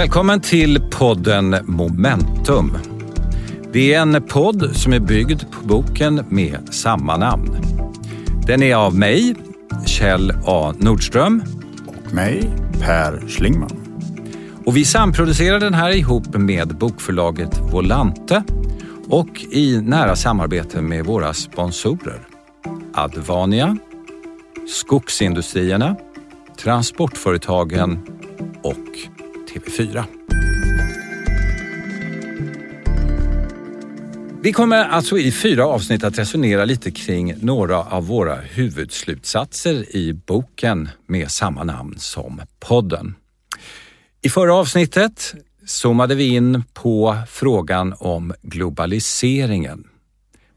Välkommen till podden Momentum. Det är en podd som är byggd på boken med samma namn. Den är av mig, Kjell A Nordström. Och mig, Per Schlingman. Och vi samproducerar den här ihop med bokförlaget Volante och i nära samarbete med våra sponsorer. Advania, Skogsindustrierna, Transportföretagen och TV4. Vi kommer alltså i fyra avsnitt att resonera lite kring några av våra huvudslutsatser i boken med samma namn som podden. I förra avsnittet zoomade vi in på frågan om globaliseringen.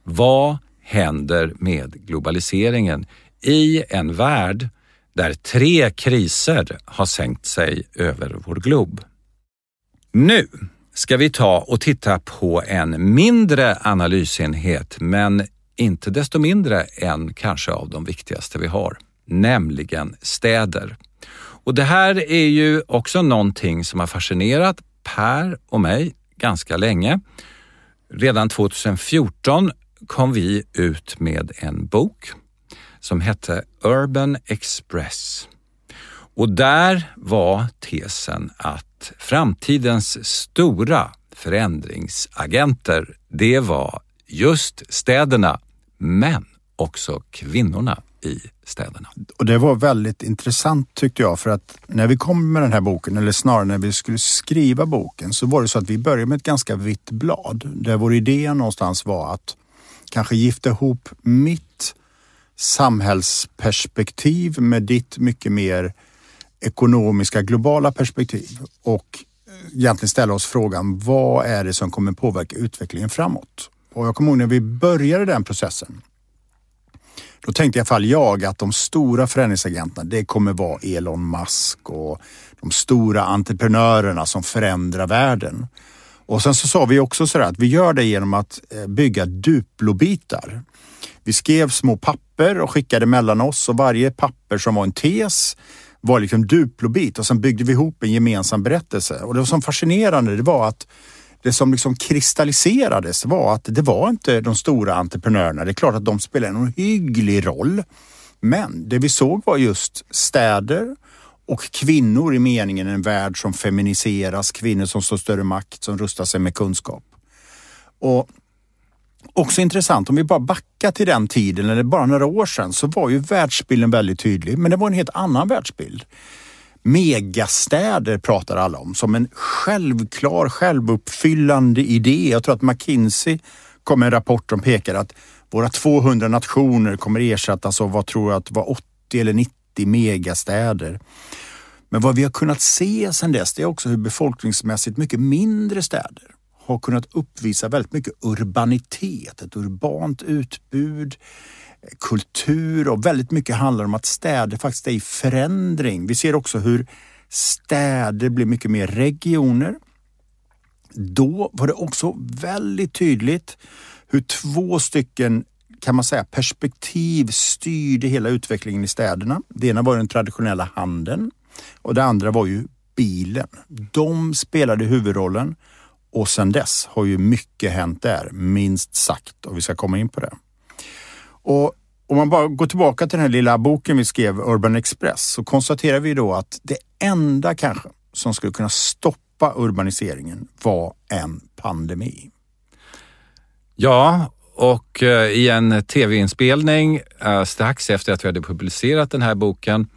Vad händer med globaliseringen i en värld där tre kriser har sänkt sig över vår glob? Nu ska vi ta och titta på en mindre analysenhet, men inte desto mindre en kanske av de viktigaste vi har, nämligen städer. Och det här är ju också någonting som har fascinerat Per och mig ganska länge. Redan 2014 kom vi ut med en bok som hette Urban Express. Och där var tesen att framtidens stora förändringsagenter, det var just städerna, men också kvinnorna i städerna. Och det var väldigt intressant tyckte jag för att när vi kom med den här boken, eller snarare när vi skulle skriva boken, så var det så att vi började med ett ganska vitt blad där vår idé någonstans var att kanske gifta ihop mitt samhällsperspektiv med ditt mycket mer ekonomiska globala perspektiv och egentligen ställa oss frågan vad är det som kommer påverka utvecklingen framåt? Och jag kommer ihåg när vi började den processen då tänkte i alla fall jag att de stora förändringsagenterna, det kommer vara Elon Musk och de stora entreprenörerna som förändrar världen. Och sen så sa vi också sådär att vi gör det genom att eh, bygga Duplo-bitar. Vi skrev små papper och skickade mellan oss och varje papper som var en tes var liksom Duplobit och sen byggde vi ihop en gemensam berättelse. Och det som fascinerande det var att det som liksom kristalliserades var att det var inte de stora entreprenörerna. Det är klart att de spelar en hygglig roll. Men det vi såg var just städer och kvinnor i meningen en värld som feminiseras, kvinnor som står större makt, som rustar sig med kunskap. Och Också intressant, om vi bara backar till den tiden, eller bara några år sedan, så var ju världsbilden väldigt tydlig. Men det var en helt annan världsbild. Megastäder pratar alla om som en självklar, självuppfyllande idé. Jag tror att McKinsey kom med en rapport som pekar att våra 200 nationer kommer ersättas av vad tror jag att var 80 eller 90 megastäder. Men vad vi har kunnat se sedan dess det är också hur befolkningsmässigt mycket mindre städer har kunnat uppvisa väldigt mycket urbanitet, ett urbant utbud, kultur och väldigt mycket handlar om att städer faktiskt är i förändring. Vi ser också hur städer blir mycket mer regioner. Då var det också väldigt tydligt hur två stycken kan man säga perspektiv styrde hela utvecklingen i städerna. Det ena var den traditionella handeln och det andra var ju bilen. De spelade huvudrollen och sedan dess har ju mycket hänt där, minst sagt och vi ska komma in på det. Och om man bara går tillbaka till den här lilla boken vi skrev, Urban Express, så konstaterar vi då att det enda kanske som skulle kunna stoppa urbaniseringen var en pandemi. Ja, och eh, i en tv-inspelning eh, strax efter att vi hade publicerat den här boken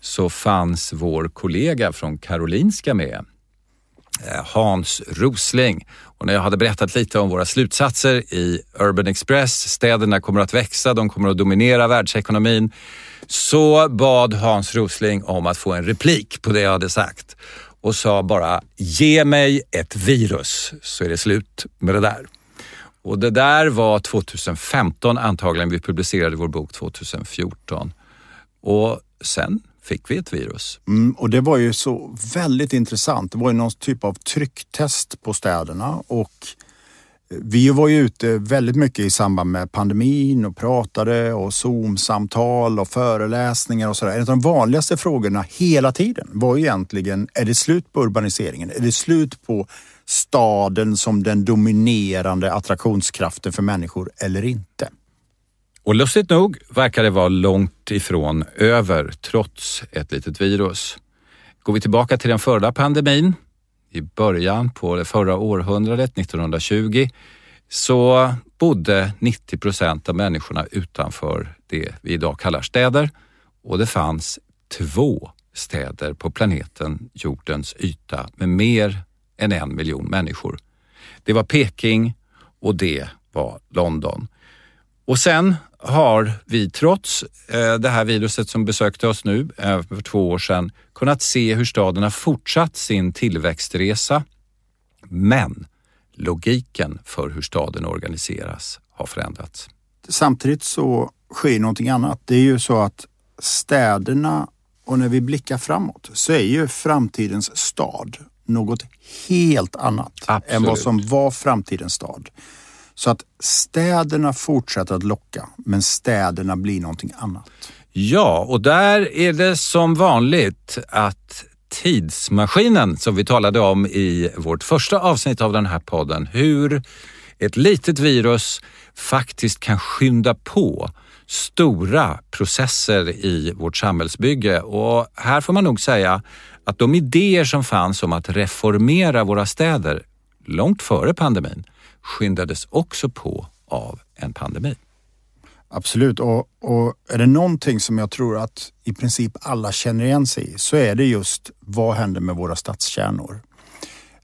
så fanns vår kollega från Karolinska med Eh, Hans Rosling. Och när jag hade berättat lite om våra slutsatser i Urban Express, städerna kommer att växa, de kommer att dominera världsekonomin, så bad Hans Rosling om att få en replik på det jag hade sagt och sa bara ge mig ett virus så är det slut med det där. Och det där var 2015 antagligen, vi publicerade vår bok 2014. Och sen fick vi ett virus. Mm, och det var ju så väldigt intressant. Det var ju någon typ av trycktest på städerna och eh, Vi var ju ute väldigt mycket i samband med pandemin och pratade och Zoom-samtal och föreläsningar och sådär. En av de vanligaste frågorna hela tiden var egentligen, är det slut på urbaniseringen? Är det slut på staden som den dominerande attraktionskraften för människor eller inte? Och lustigt nog verkar det vara långt ifrån över trots ett litet virus. Går vi tillbaka till den förra pandemin, i början på det förra århundradet, 1920, så bodde 90 procent av människorna utanför det vi idag kallar städer och det fanns två städer på planeten jordens yta med mer än en miljon människor. Det var Peking och det var London. Och sen har vi trots eh, det här viruset som besökte oss nu eh, för två år sedan kunnat se hur staden har fortsatt sin tillväxtresa. Men logiken för hur staden organiseras har förändrats. Samtidigt så sker någonting annat. Det är ju så att städerna och när vi blickar framåt så är ju framtidens stad något helt annat Absolut. än vad som var framtidens stad. Så att städerna fortsätter att locka, men städerna blir någonting annat. Ja, och där är det som vanligt att tidsmaskinen som vi talade om i vårt första avsnitt av den här podden, hur ett litet virus faktiskt kan skynda på stora processer i vårt samhällsbygge. Och här får man nog säga att de idéer som fanns om att reformera våra städer långt före pandemin skyndades också på av en pandemi. Absolut, och, och, är det någonting som jag tror att i princip alla känner igen sig i så är det just vad händer med våra stadskärnor?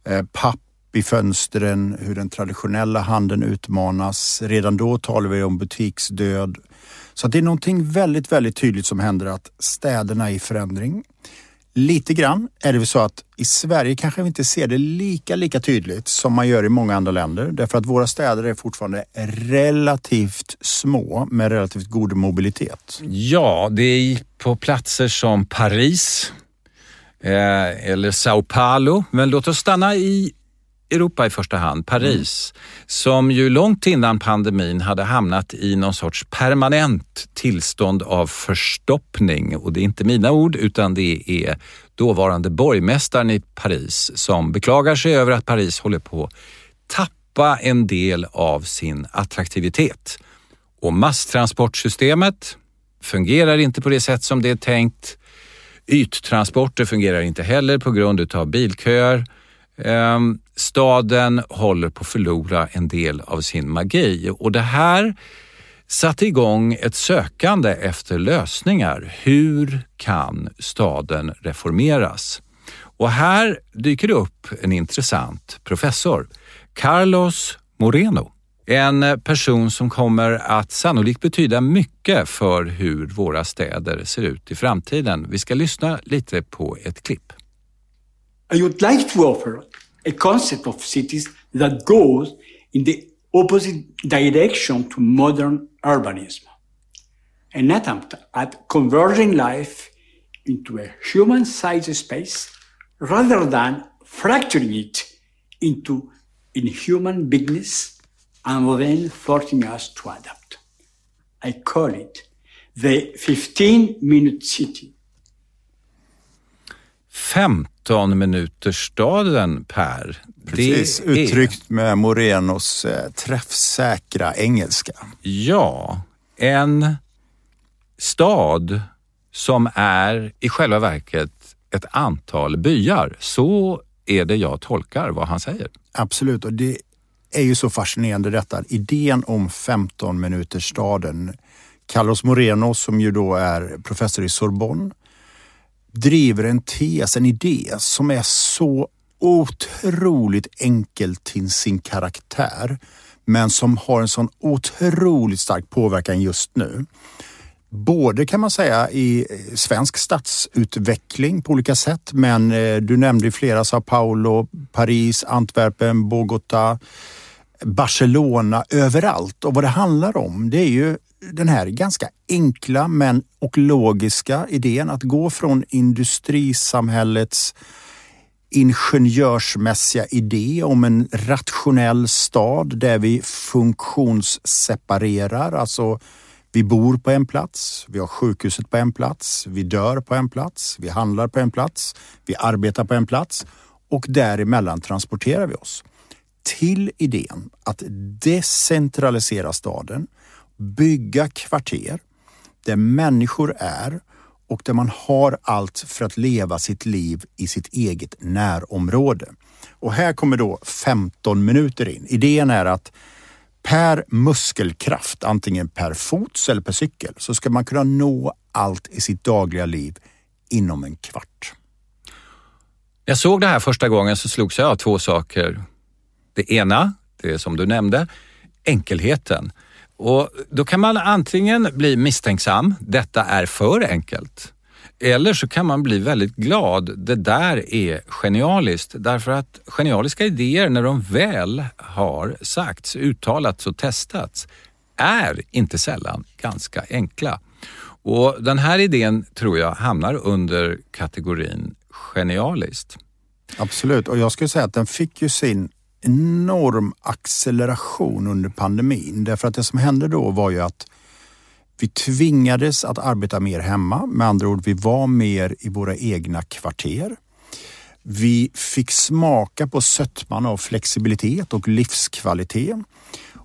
Eh, papp i fönstren, hur den traditionella handeln utmanas. Redan då talar vi om butiksdöd. Så det är någonting väldigt, väldigt tydligt som händer att städerna är i förändring. Lite grann är det väl så att i Sverige kanske vi inte ser det lika, lika tydligt som man gör i många andra länder. Därför att våra städer är fortfarande relativt små med relativt god mobilitet. Ja, det är på platser som Paris eh, eller Sao Paulo. Men låt oss stanna i Europa i första hand, Paris, mm. som ju långt innan pandemin hade hamnat i någon sorts permanent tillstånd av förstoppning. Och det är inte mina ord utan det är dåvarande borgmästaren i Paris som beklagar sig över att Paris håller på att tappa en del av sin attraktivitet. Och masstransportsystemet fungerar inte på det sätt som det är tänkt. Yttransporter fungerar inte heller på grund av bilköer. Ehm, staden håller på att förlora en del av sin magi och det här satte igång ett sökande efter lösningar. Hur kan staden reformeras? Och här dyker det upp en intressant professor, Carlos Moreno. En person som kommer att sannolikt betyda mycket för hur våra städer ser ut i framtiden. Vi ska lyssna lite på ett klipp. I would like to offer a concept of cities that goes in the opposite direction to modern urbanism. An attempt at converging life into a human sized space rather than fracturing it into inhuman bigness and then forcing us to adapt. I call it the 15 minute city 15 minuters staden Per. Precis, det uttryckt är... med Morenos eh, träffsäkra engelska. Ja, en stad som är i själva verket ett antal byar. Så är det jag tolkar vad han säger. Absolut, och det är ju så fascinerande detta. Idén om 15 minuters staden. Carlos Moreno som ju då är professor i Sorbonne driver en tes, en idé som är så otroligt enkel till sin karaktär men som har en sån otroligt stark påverkan just nu. Både kan man säga i eh, svensk stadsutveckling på olika sätt men eh, du nämnde flera, Sao Paulo, Paris, Antwerpen, Bogotá, Barcelona, överallt. Och vad det handlar om det är ju den här ganska enkla men och logiska idén att gå från industrisamhällets ingenjörsmässiga idé om en rationell stad där vi funktionsseparerar. Alltså, vi bor på en plats, vi har sjukhuset på en plats, vi dör på en plats, vi handlar på en plats, vi arbetar på en plats och däremellan transporterar vi oss. Till idén att decentralisera staden, bygga kvarter där människor är och där man har allt för att leva sitt liv i sitt eget närområde. Och här kommer då 15 minuter in. Idén är att per muskelkraft, antingen per fots eller per cykel, så ska man kunna nå allt i sitt dagliga liv inom en kvart. Jag såg det här första gången så slogs jag av två saker. Det ena, det som du nämnde, enkelheten. Och då kan man antingen bli misstänksam, detta är för enkelt. Eller så kan man bli väldigt glad, det där är genialiskt. Därför att genialiska idéer, när de väl har sagts, uttalats och testats, är inte sällan ganska enkla. Och den här idén tror jag hamnar under kategorin genialiskt. Absolut, och jag skulle säga att den fick ju sin enorm acceleration under pandemin. Därför att det som hände då var ju att vi tvingades att arbeta mer hemma. Med andra ord, vi var mer i våra egna kvarter. Vi fick smaka på sötman av flexibilitet och livskvalitet.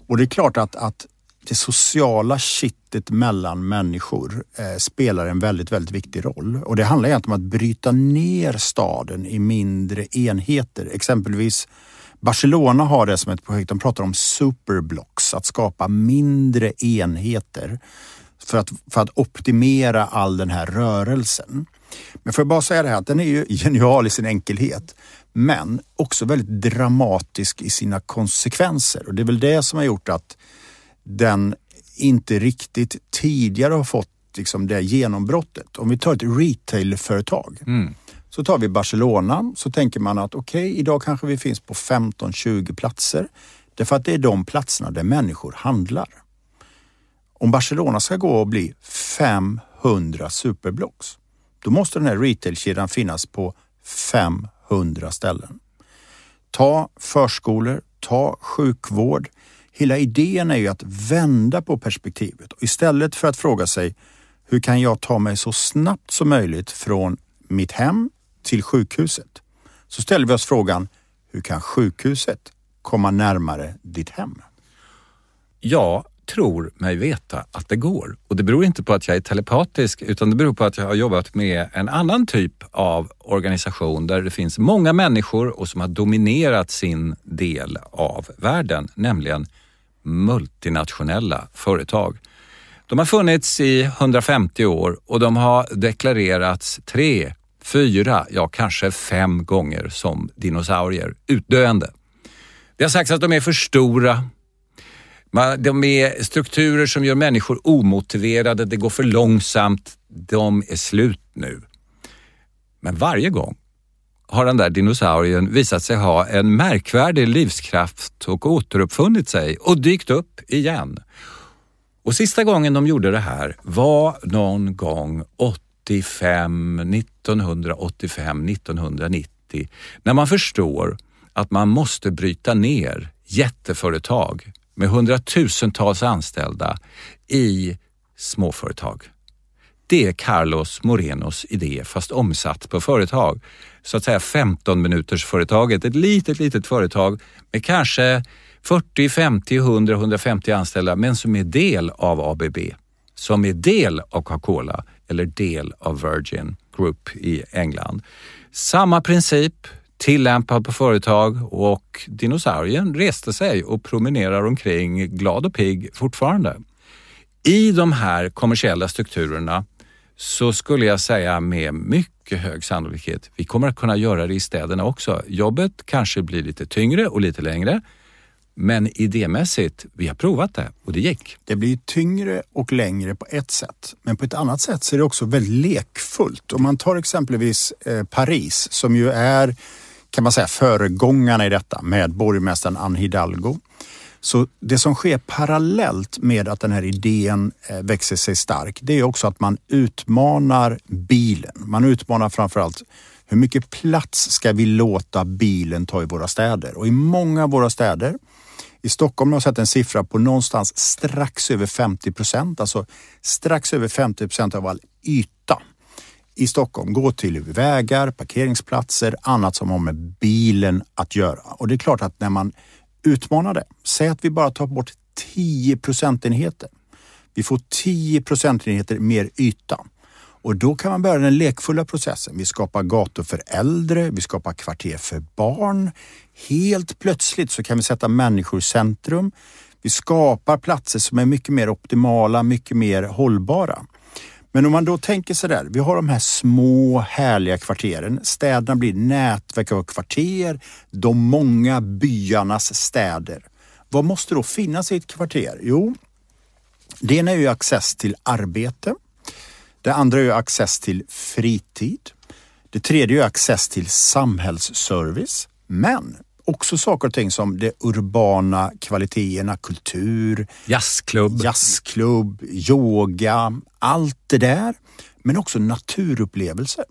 Och det är klart att, att det sociala kittet mellan människor eh, spelar en väldigt, väldigt viktig roll. Och det handlar egentligen om att bryta ner staden i mindre enheter. Exempelvis Barcelona har det som ett projekt, de pratar om superblocks, att skapa mindre enheter för att, för att optimera all den här rörelsen. Men får jag bara säga det här att den är ju genial i sin enkelhet men också väldigt dramatisk i sina konsekvenser och det är väl det som har gjort att den inte riktigt tidigare har fått liksom det genombrottet. Om vi tar ett retailföretag mm så tar vi Barcelona så tänker man att okej, okay, idag kanske vi finns på 15-20 platser. Därför att det är de platserna där människor handlar. Om Barcelona ska gå och bli 500 superblocks, då måste den här retailkedjan finnas på 500 ställen. Ta förskolor, ta sjukvård. Hela idén är ju att vända på perspektivet och istället för att fråga sig hur kan jag ta mig så snabbt som möjligt från mitt hem till sjukhuset? Så ställer vi oss frågan, hur kan sjukhuset komma närmare ditt hem? Ja, tror mig veta att det går. Och det beror inte på att jag är telepatisk utan det beror på att jag har jobbat med en annan typ av organisation där det finns många människor och som har dominerat sin del av världen, nämligen multinationella företag. De har funnits i 150 år och de har deklarerats tre, fyra, ja kanske fem gånger som dinosaurier, utdöende. Det har sagts att de är för stora, de är strukturer som gör människor omotiverade, det går för långsamt, de är slut nu. Men varje gång har den där dinosaurien visat sig ha en märkvärdig livskraft och återuppfunnit sig och dykt upp igen. Och sista gången de gjorde det här var någon gång 85, 1985, 1990 när man förstår att man måste bryta ner jätteföretag med hundratusentals anställda i småföretag. Det är Carlos Morenos idé fast omsatt på företag. Så att säga 15 minuters företaget, ett litet, litet företag med kanske 40, 50, 100, 150 anställda men som är del av ABB, som är del av Coca-Cola eller del av Virgin Group i England. Samma princip, tillämpad på företag och dinosaurien reste sig och promenerar omkring glad och pigg fortfarande. I de här kommersiella strukturerna så skulle jag säga med mycket hög sannolikhet, vi kommer att kunna göra det i städerna också. Jobbet kanske blir lite tyngre och lite längre, men idémässigt, vi har provat det och det gick. Det blir tyngre och längre på ett sätt, men på ett annat sätt så är det också väldigt lekfullt. Om man tar exempelvis eh, Paris som ju är kan man säga föregångarna i detta med borgmästaren Anne Hidalgo. Så det som sker parallellt med att den här idén eh, växer sig stark, det är också att man utmanar bilen. Man utmanar framförallt Hur mycket plats ska vi låta bilen ta i våra städer? Och i många av våra städer, i Stockholm har jag sett en siffra på någonstans strax över 50 procent, alltså strax över 50 procent av all yta i Stockholm går till vägar, parkeringsplatser, annat som har med bilen att göra. Och det är klart att när man utmanar det, säg att vi bara tar bort 10 procentenheter. Vi får 10 procentenheter mer yta. Och då kan man börja den lekfulla processen. Vi skapar gator för äldre, vi skapar kvarter för barn. Helt plötsligt så kan vi sätta människor i centrum. Vi skapar platser som är mycket mer optimala, mycket mer hållbara. Men om man då tänker sådär, där, vi har de här små härliga kvarteren. Städerna blir nätverk av kvarter, de många byarnas städer. Vad måste då finnas i ett kvarter? Jo, det ena är ju access till arbete. Det andra är access till fritid. Det tredje är access till samhällsservice. Men också saker och ting som de urbana kvaliteterna, kultur, jazzklubb, jazzklubb yoga, allt det där. Men också naturupplevelser.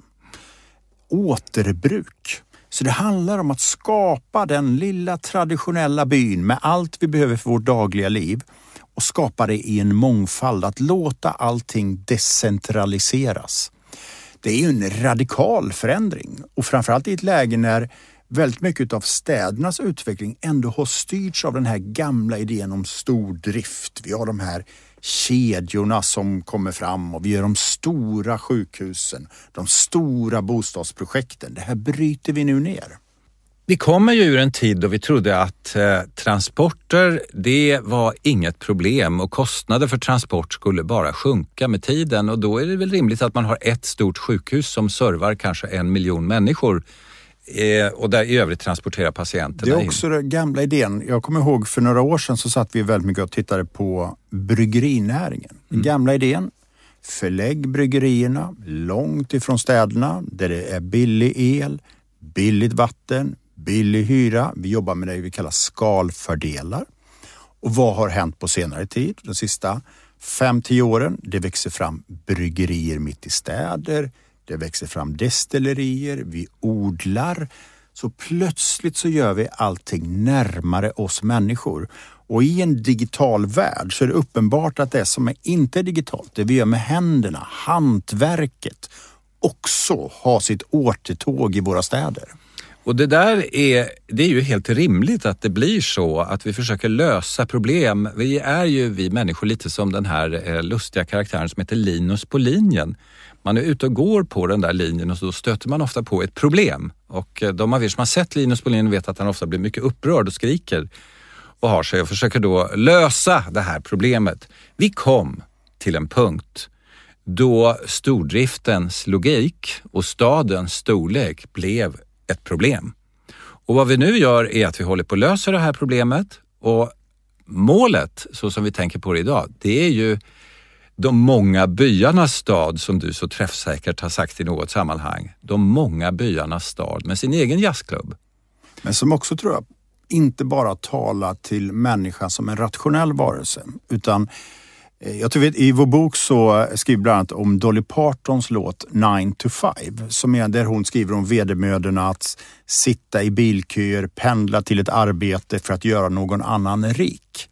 Återbruk. Så det handlar om att skapa den lilla traditionella byn med allt vi behöver för vårt dagliga liv och skapa det i en mångfald. Att låta allting decentraliseras. Det är ju en radikal förändring och framförallt i ett läge när väldigt mycket av städernas utveckling ändå har styrts av den här gamla idén om stordrift. Vi har de här kedjorna som kommer fram och vi gör de stora sjukhusen, de stora bostadsprojekten. Det här bryter vi nu ner. Vi kommer ju ur en tid då vi trodde att eh, transporter, det var inget problem och kostnader för transport skulle bara sjunka med tiden och då är det väl rimligt att man har ett stort sjukhus som servar kanske en miljon människor eh, och där i övrigt transporterar patienterna Det är också in. den gamla idén. Jag kommer ihåg för några år sedan så satt vi väldigt mycket och tittade på bryggerinäringen. Den mm. gamla idén, förlägg bryggerierna långt ifrån städerna där det är billig el, billigt vatten, billig hyra. Vi jobbar med det vi kallar skalfördelar. Och vad har hänt på senare tid? De sista fem, tio åren? Det växer fram bryggerier mitt i städer. Det växer fram destillerier. Vi odlar. Så plötsligt så gör vi allting närmare oss människor. Och i en digital värld så är det uppenbart att det som är inte är digitalt, det vi gör med händerna, hantverket, också har sitt återtåg i våra städer. Och det där är, det är ju helt rimligt att det blir så, att vi försöker lösa problem. Vi är ju, vi människor, lite som den här eh, lustiga karaktären som heter Linus på linjen. Man är ute och går på den där linjen och så stöter man ofta på ett problem. Och eh, de av er som har sett Linus på linjen vet att han ofta blir mycket upprörd och skriker och har sig och försöker då lösa det här problemet. Vi kom till en punkt då stordriftens logik och stadens storlek blev ett problem. Och vad vi nu gör är att vi håller på att lösa det här problemet och målet, så som vi tänker på det idag, det är ju de många byarnas stad som du så träffsäkert har sagt i något sammanhang. De många byarnas stad med sin egen jazzklubb. Men som också tror jag inte bara talar till människan som en rationell varelse utan Eh, jag tror I vår bok så skriver vi bland annat om Dolly Partons låt 9 to 5 som är där hon skriver om vedermödorna att sitta i bilköer, pendla till ett arbete för att göra någon annan rik.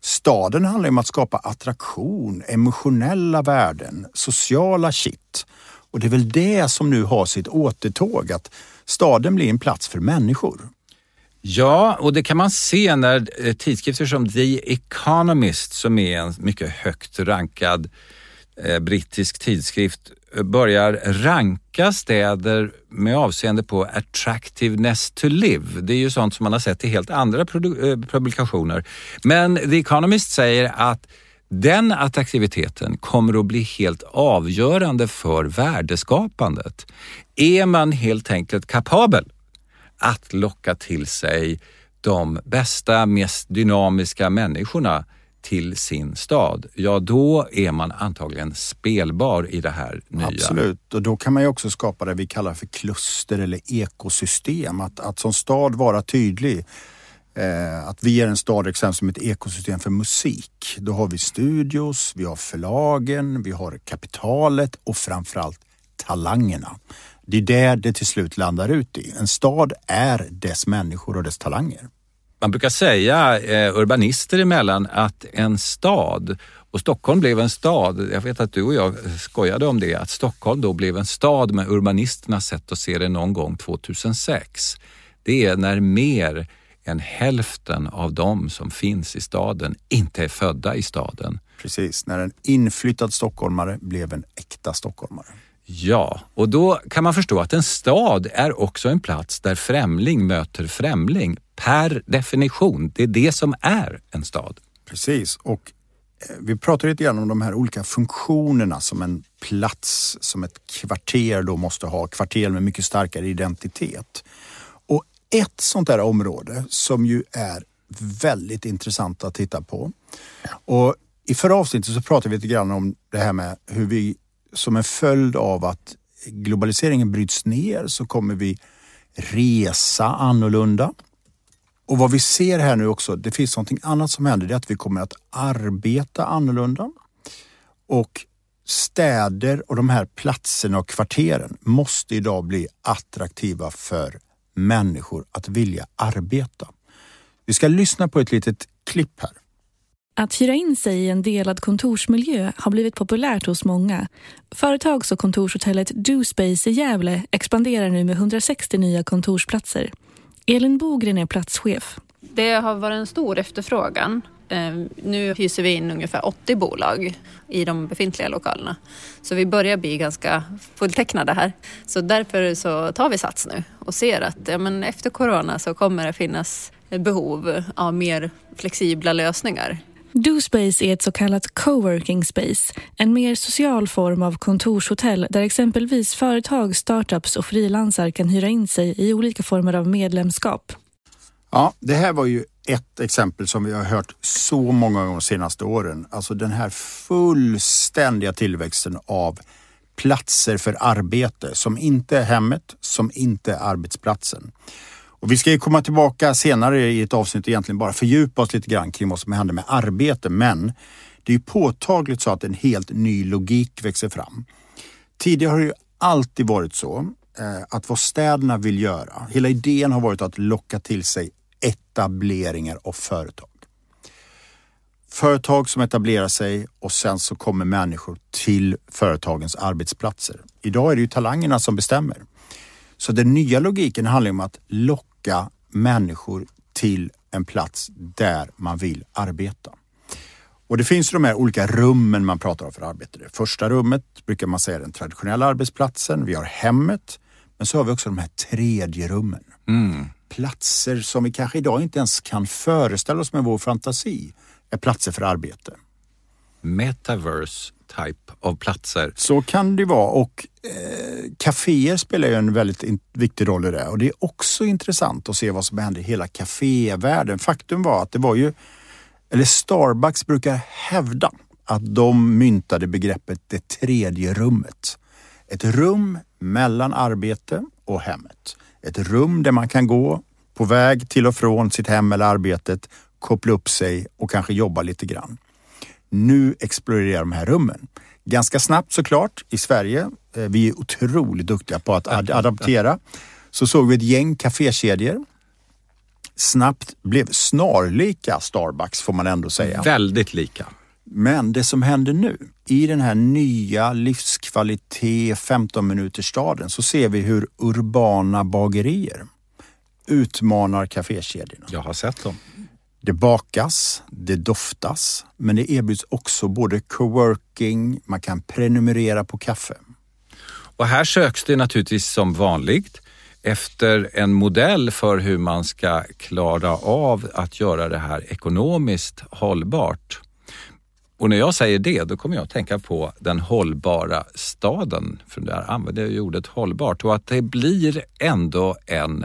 Staden handlar om att skapa attraktion, emotionella värden, sociala kitt. Och det är väl det som nu har sitt återtåg, att staden blir en plats för människor. Ja, och det kan man se när eh, tidskrifter som The Economist, som är en mycket högt rankad eh, brittisk tidskrift, eh, börjar ranka städer med avseende på attractiveness to live. Det är ju sånt som man har sett i helt andra publikationer. Men The Economist säger att den attraktiviteten kommer att bli helt avgörande för värdeskapandet. Är man helt enkelt kapabel att locka till sig de bästa, mest dynamiska människorna till sin stad, ja då är man antagligen spelbar i det här nya. Absolut, och då kan man ju också skapa det vi kallar för kluster eller ekosystem. Att, att som stad vara tydlig. Eh, att vi är en stad exempelvis som ett ekosystem för musik. Då har vi studios, vi har förlagen, vi har kapitalet och framförallt talangerna. Det är där det till slut landar ut i. En stad är dess människor och dess talanger. Man brukar säga eh, urbanister emellan att en stad och Stockholm blev en stad. Jag vet att du och jag skojade om det, att Stockholm då blev en stad med urbanisternas sätt att se det någon gång 2006. Det är när mer än hälften av dem som finns i staden inte är födda i staden. Precis, när en inflyttad stockholmare blev en äkta stockholmare. Ja, och då kan man förstå att en stad är också en plats där främling möter främling per definition. Det är det som är en stad. Precis, och eh, vi pratar lite grann om de här olika funktionerna som en plats, som ett kvarter då måste ha. Kvarter med mycket starkare identitet. Och ett sånt där område som ju är väldigt intressant att titta på. Och i förra avsnittet så pratade vi lite grann om det här med hur vi som en följd av att globaliseringen bryts ner så kommer vi resa annorlunda. Och vad vi ser här nu också, det finns någonting annat som händer, det är att vi kommer att arbeta annorlunda. Och städer och de här platserna och kvarteren måste idag bli attraktiva för människor att vilja arbeta. Vi ska lyssna på ett litet klipp här. Att hyra in sig i en delad kontorsmiljö har blivit populärt hos många. Företags och kontorshotellet DoSpace i Gävle expanderar nu med 160 nya kontorsplatser. Elin Bogren är platschef. Det har varit en stor efterfrågan. Ehm, nu hyser vi in ungefär 80 bolag i de befintliga lokalerna. Så vi börjar bli ganska fulltecknade här. Så därför så tar vi sats nu och ser att ja, men efter corona så kommer det finnas behov av mer flexibla lösningar. DoSpace är ett så kallat coworking space, en mer social form av kontorshotell där exempelvis företag, startups och frilansar kan hyra in sig i olika former av medlemskap. Ja, det här var ju ett exempel som vi har hört så många gånger de senaste åren. Alltså den här fullständiga tillväxten av platser för arbete som inte är hemmet, som inte är arbetsplatsen. Och vi ska ju komma tillbaka senare i ett avsnitt och egentligen bara fördjupa oss lite grann kring vad som händer med arbete. Men det är påtagligt så att en helt ny logik växer fram. Tidigare har det ju alltid varit så eh, att vad städerna vill göra, hela idén har varit att locka till sig etableringar av företag. Företag som etablerar sig och sen så kommer människor till företagens arbetsplatser. Idag är det ju talangerna som bestämmer. Så den nya logiken handlar om att locka locka människor till en plats där man vill arbeta. Och det finns de här olika rummen man pratar om för arbete. Det första rummet brukar man säga är den traditionella arbetsplatsen. Vi har hemmet. Men så har vi också de här tredje rummen. Mm. Platser som vi kanske idag inte ens kan föreställa oss med vår fantasi är platser för arbete. Metaverse type av platser. Så kan det vara och eh, kaféer spelar ju en väldigt viktig roll i det och det är också intressant att se vad som händer i hela kafévärlden. Faktum var att det var ju, eller Starbucks brukar hävda att de myntade begreppet det tredje rummet. Ett rum mellan arbete och hemmet. Ett rum där man kan gå på väg till och från sitt hem eller arbetet, koppla upp sig och kanske jobba lite grann. Nu exploderar de här rummen. Ganska snabbt såklart i Sverige. Eh, vi är otroligt duktiga på att ad adaptera. Så såg vi ett gäng kafékedjor snabbt blev snarlika Starbucks får man ändå säga. Väldigt lika. Men det som händer nu i den här nya livskvalitet 15 minuters staden så ser vi hur urbana bagerier utmanar kafékedjorna. Jag har sett dem. Det bakas, det doftas, men det erbjuds också både coworking, man kan prenumerera på kaffe. Och här söks det naturligtvis som vanligt efter en modell för hur man ska klara av att göra det här ekonomiskt hållbart. Och när jag säger det, då kommer jag att tänka på den hållbara staden, för där använder jag ju ordet hållbart och att det blir ändå en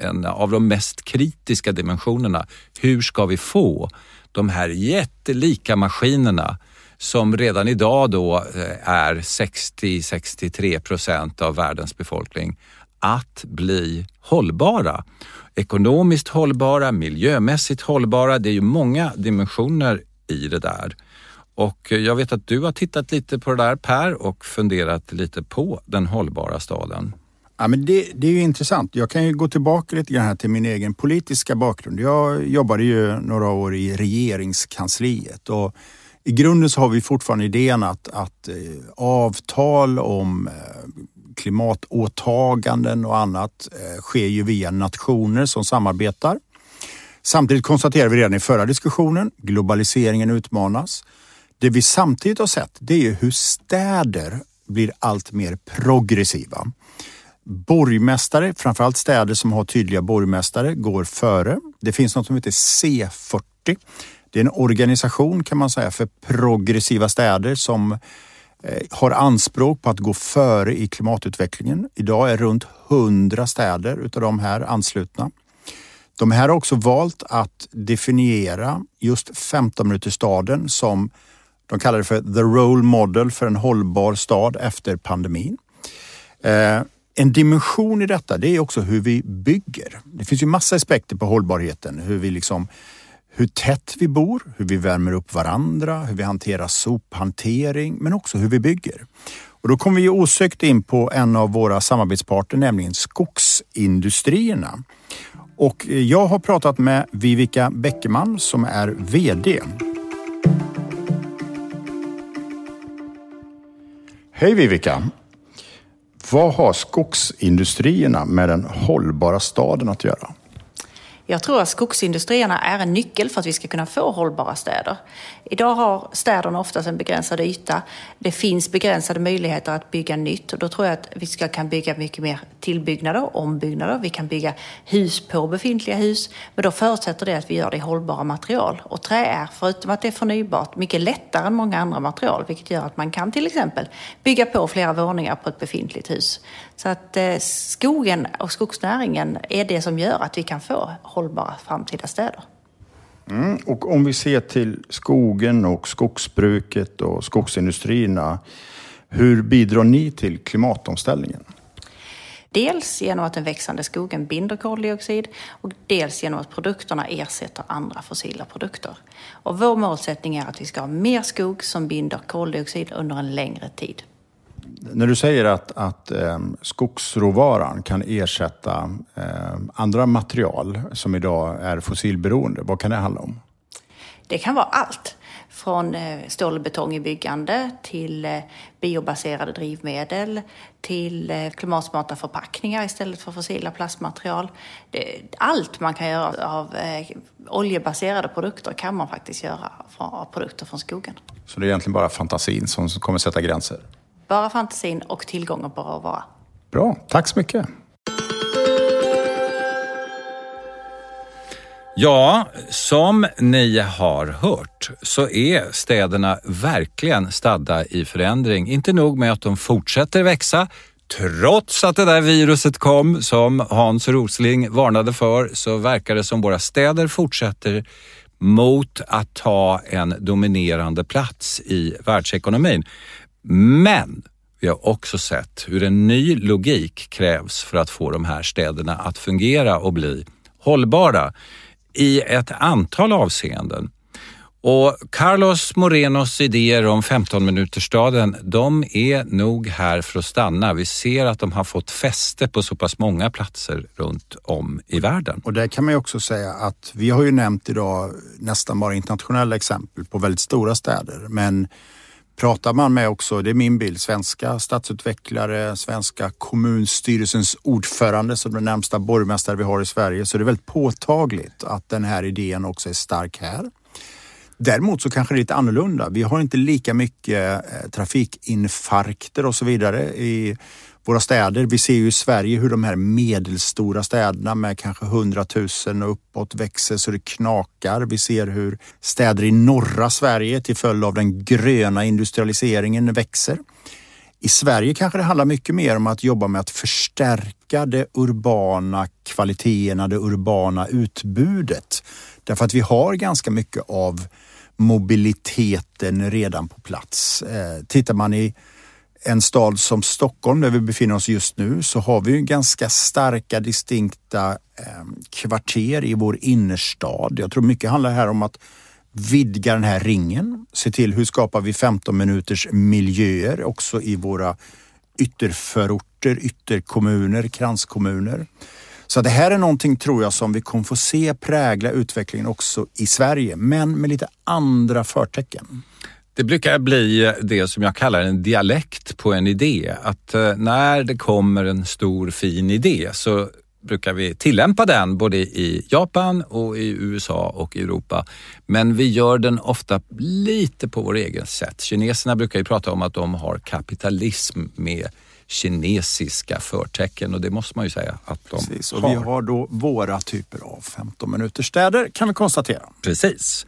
en av de mest kritiska dimensionerna. Hur ska vi få de här jättelika maskinerna som redan idag då eh, är 60-63 procent av världens befolkning att bli hållbara. Ekonomiskt hållbara, miljömässigt hållbara. Det är ju många dimensioner i det där. Och jag vet att du har tittat lite på det där Per och funderat lite på den hållbara staden. Ja, men det, det är ju intressant. Jag kan ju gå tillbaka lite grann här till min egen politiska bakgrund. Jag jobbade ju några år i regeringskansliet och i grunden så har vi fortfarande idén att, att eh, avtal om eh, klimatåtaganden och annat eh, sker ju via nationer som samarbetar. Samtidigt konstaterar vi redan i förra diskussionen, globaliseringen utmanas. Det vi samtidigt har sett, det är ju hur städer blir allt mer progressiva. Borgmästare, framförallt städer som har tydliga borgmästare, går före. Det finns något som heter C40. Det är en organisation kan man säga för progressiva städer som eh, har anspråk på att gå före i klimatutvecklingen. Idag är runt 100 städer utav de här anslutna. De här har också valt att definiera just 15 minutersstaden som de kallar det för the role model för en hållbar stad efter pandemin. Eh, en dimension i detta det är också hur vi bygger. Det finns ju massa aspekter på hållbarheten. Hur vi liksom hur tätt vi bor, hur vi värmer upp varandra, hur vi hanterar sophantering men också hur vi bygger. Och då kommer vi osökt in på en av våra samarbetsparter, nämligen skogsindustrierna. Och eh, jag har pratat med Vivica Bäckerman som är VD. Hej Vivica! Vad har skogsindustrierna med den hållbara staden att göra? Jag tror att skogsindustrierna är en nyckel för att vi ska kunna få hållbara städer. Idag har städerna oftast en begränsad yta. Det finns begränsade möjligheter att bygga nytt och då tror jag att vi ska, kan bygga mycket mer tillbyggnader, ombyggnader. Vi kan bygga hus på befintliga hus. Men då förutsätter det att vi gör det i hållbara material. Och trä är, förutom att det är förnybart, mycket lättare än många andra material. Vilket gör att man kan till exempel bygga på flera våningar på ett befintligt hus. Så att eh, skogen och skogsnäringen är det som gör att vi kan få hållbara framtida städer. Mm, och om vi ser till skogen och skogsbruket och skogsindustrierna. Hur bidrar ni till klimatomställningen? Dels genom att den växande skogen binder koldioxid och dels genom att produkterna ersätter andra fossila produkter. Och vår målsättning är att vi ska ha mer skog som binder koldioxid under en längre tid. När du säger att, att eh, skogsråvaran kan ersätta eh, andra material som idag är fossilberoende, vad kan det handla om? Det kan vara allt. Från eh, stål och betong i byggande till eh, biobaserade drivmedel till eh, klimatsmarta förpackningar istället för fossila plastmaterial. Allt man kan göra av oljebaserade produkter kan man faktiskt göra av produkter från skogen. Så det är egentligen bara fantasin som kommer sätta gränser? Bara fantasin och tillgången på råvara. Bra, tack så mycket. Ja, som ni har hört så är städerna verkligen stadda i förändring. Inte nog med att de fortsätter växa, trots att det där viruset kom som Hans Rosling varnade för så verkar det som våra städer fortsätter mot att ta en dominerande plats i världsekonomin. Men vi har också sett hur en ny logik krävs för att få de här städerna att fungera och bli hållbara i ett antal avseenden. Och Carlos Morenos idéer om 15 minutersstaden, de är nog här för att stanna. Vi ser att de har fått fäste på så pass många platser runt om i världen. Och där kan man ju också säga att vi har ju nämnt idag nästan bara internationella exempel på väldigt stora städer, men pratar man med också, det är min bild, svenska stadsutvecklare, svenska kommunstyrelsens ordförande som den närmsta borgmästare vi har i Sverige så det är väldigt påtagligt att den här idén också är stark här. Däremot så kanske det är lite annorlunda. Vi har inte lika mycket eh, trafikinfarkter och så vidare i våra städer. Vi ser ju i Sverige hur de här medelstora städerna med kanske 100 000 och uppåt växer så det knakar. Vi ser hur städer i norra Sverige till följd av den gröna industrialiseringen växer. I Sverige kanske det handlar mycket mer om att jobba med att förstärka det urbana kvaliteterna, det urbana utbudet. Därför att vi har ganska mycket av mobiliteten redan på plats. Eh, tittar man i en stad som Stockholm där vi befinner oss just nu så har vi ganska starka distinkta eh, kvarter i vår innerstad. Jag tror mycket handlar här om att vidga den här ringen, se till hur skapar vi 15 minuters miljöer också i våra ytterförorter, ytterkommuner, kranskommuner. Så det här är någonting tror jag som vi kommer få se prägla utvecklingen också i Sverige, men med lite andra förtecken. Det brukar bli det som jag kallar en dialekt på en idé. Att eh, när det kommer en stor fin idé så brukar vi tillämpa den både i Japan och i USA och Europa. Men vi gör den ofta lite på vår egen sätt. Kineserna brukar ju prata om att de har kapitalism med kinesiska förtecken och det måste man ju säga att de Precis, och har. vi har då våra typer av 15 minuters städer kan vi konstatera. Precis.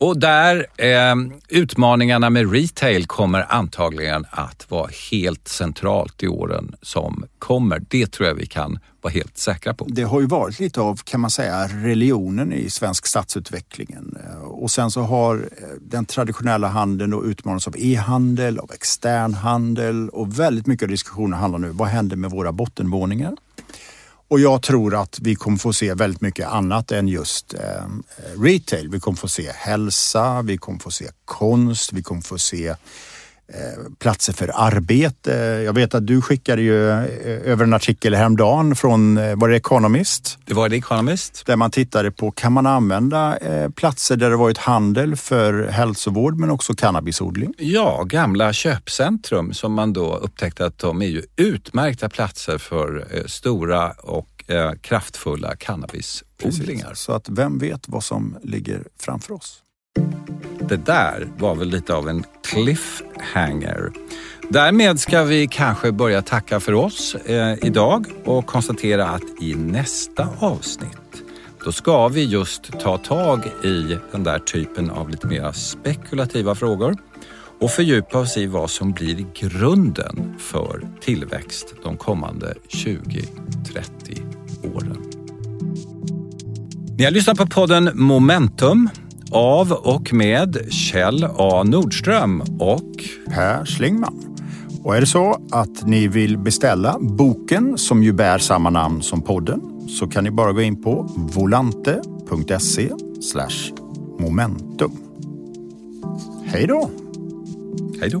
Och där eh, utmaningarna med retail kommer antagligen att vara helt centralt i åren som kommer. Det tror jag vi kan vara helt säkra på. Det har ju varit lite av, kan man säga, religionen i svensk stadsutvecklingen. Eh, och sen så har eh, den traditionella handeln då utmanats av e-handel, av externhandel och väldigt mycket av diskussionen handlar nu, vad händer med våra bottenvåningar? Och jag tror att vi kommer få se väldigt mycket annat än just eh, retail. Vi kommer få se hälsa, vi kommer få se konst, vi kommer få se eh, platser för arbete. Jag vet att du skickade ju eh, över en artikel häromdagen från, eh, var det Economist? Det var The Economist. Där man tittade på, kan man använda eh, platser där det varit handel för hälsovård men också cannabisodling? Ja, gamla köpcentrum som man då upptäckte att de är ju utmärkta platser för eh, stora och eh, kraftfulla cannabisodlingar. Så att vem vet vad som ligger framför oss? Det där var väl lite av en cliffhanger. Därmed ska vi kanske börja tacka för oss eh, idag och konstatera att i nästa avsnitt då ska vi just ta tag i den där typen av lite mer spekulativa frågor och fördjupa oss i vad som blir grunden för tillväxt de kommande 20-30 åren. Ni har lyssnat på podden Momentum av och med Kjell A Nordström och Per Schlingman. Och är det så att ni vill beställa boken som ju bär samma namn som podden så kan ni bara gå in på volante.se momentum. Hej då! hej då.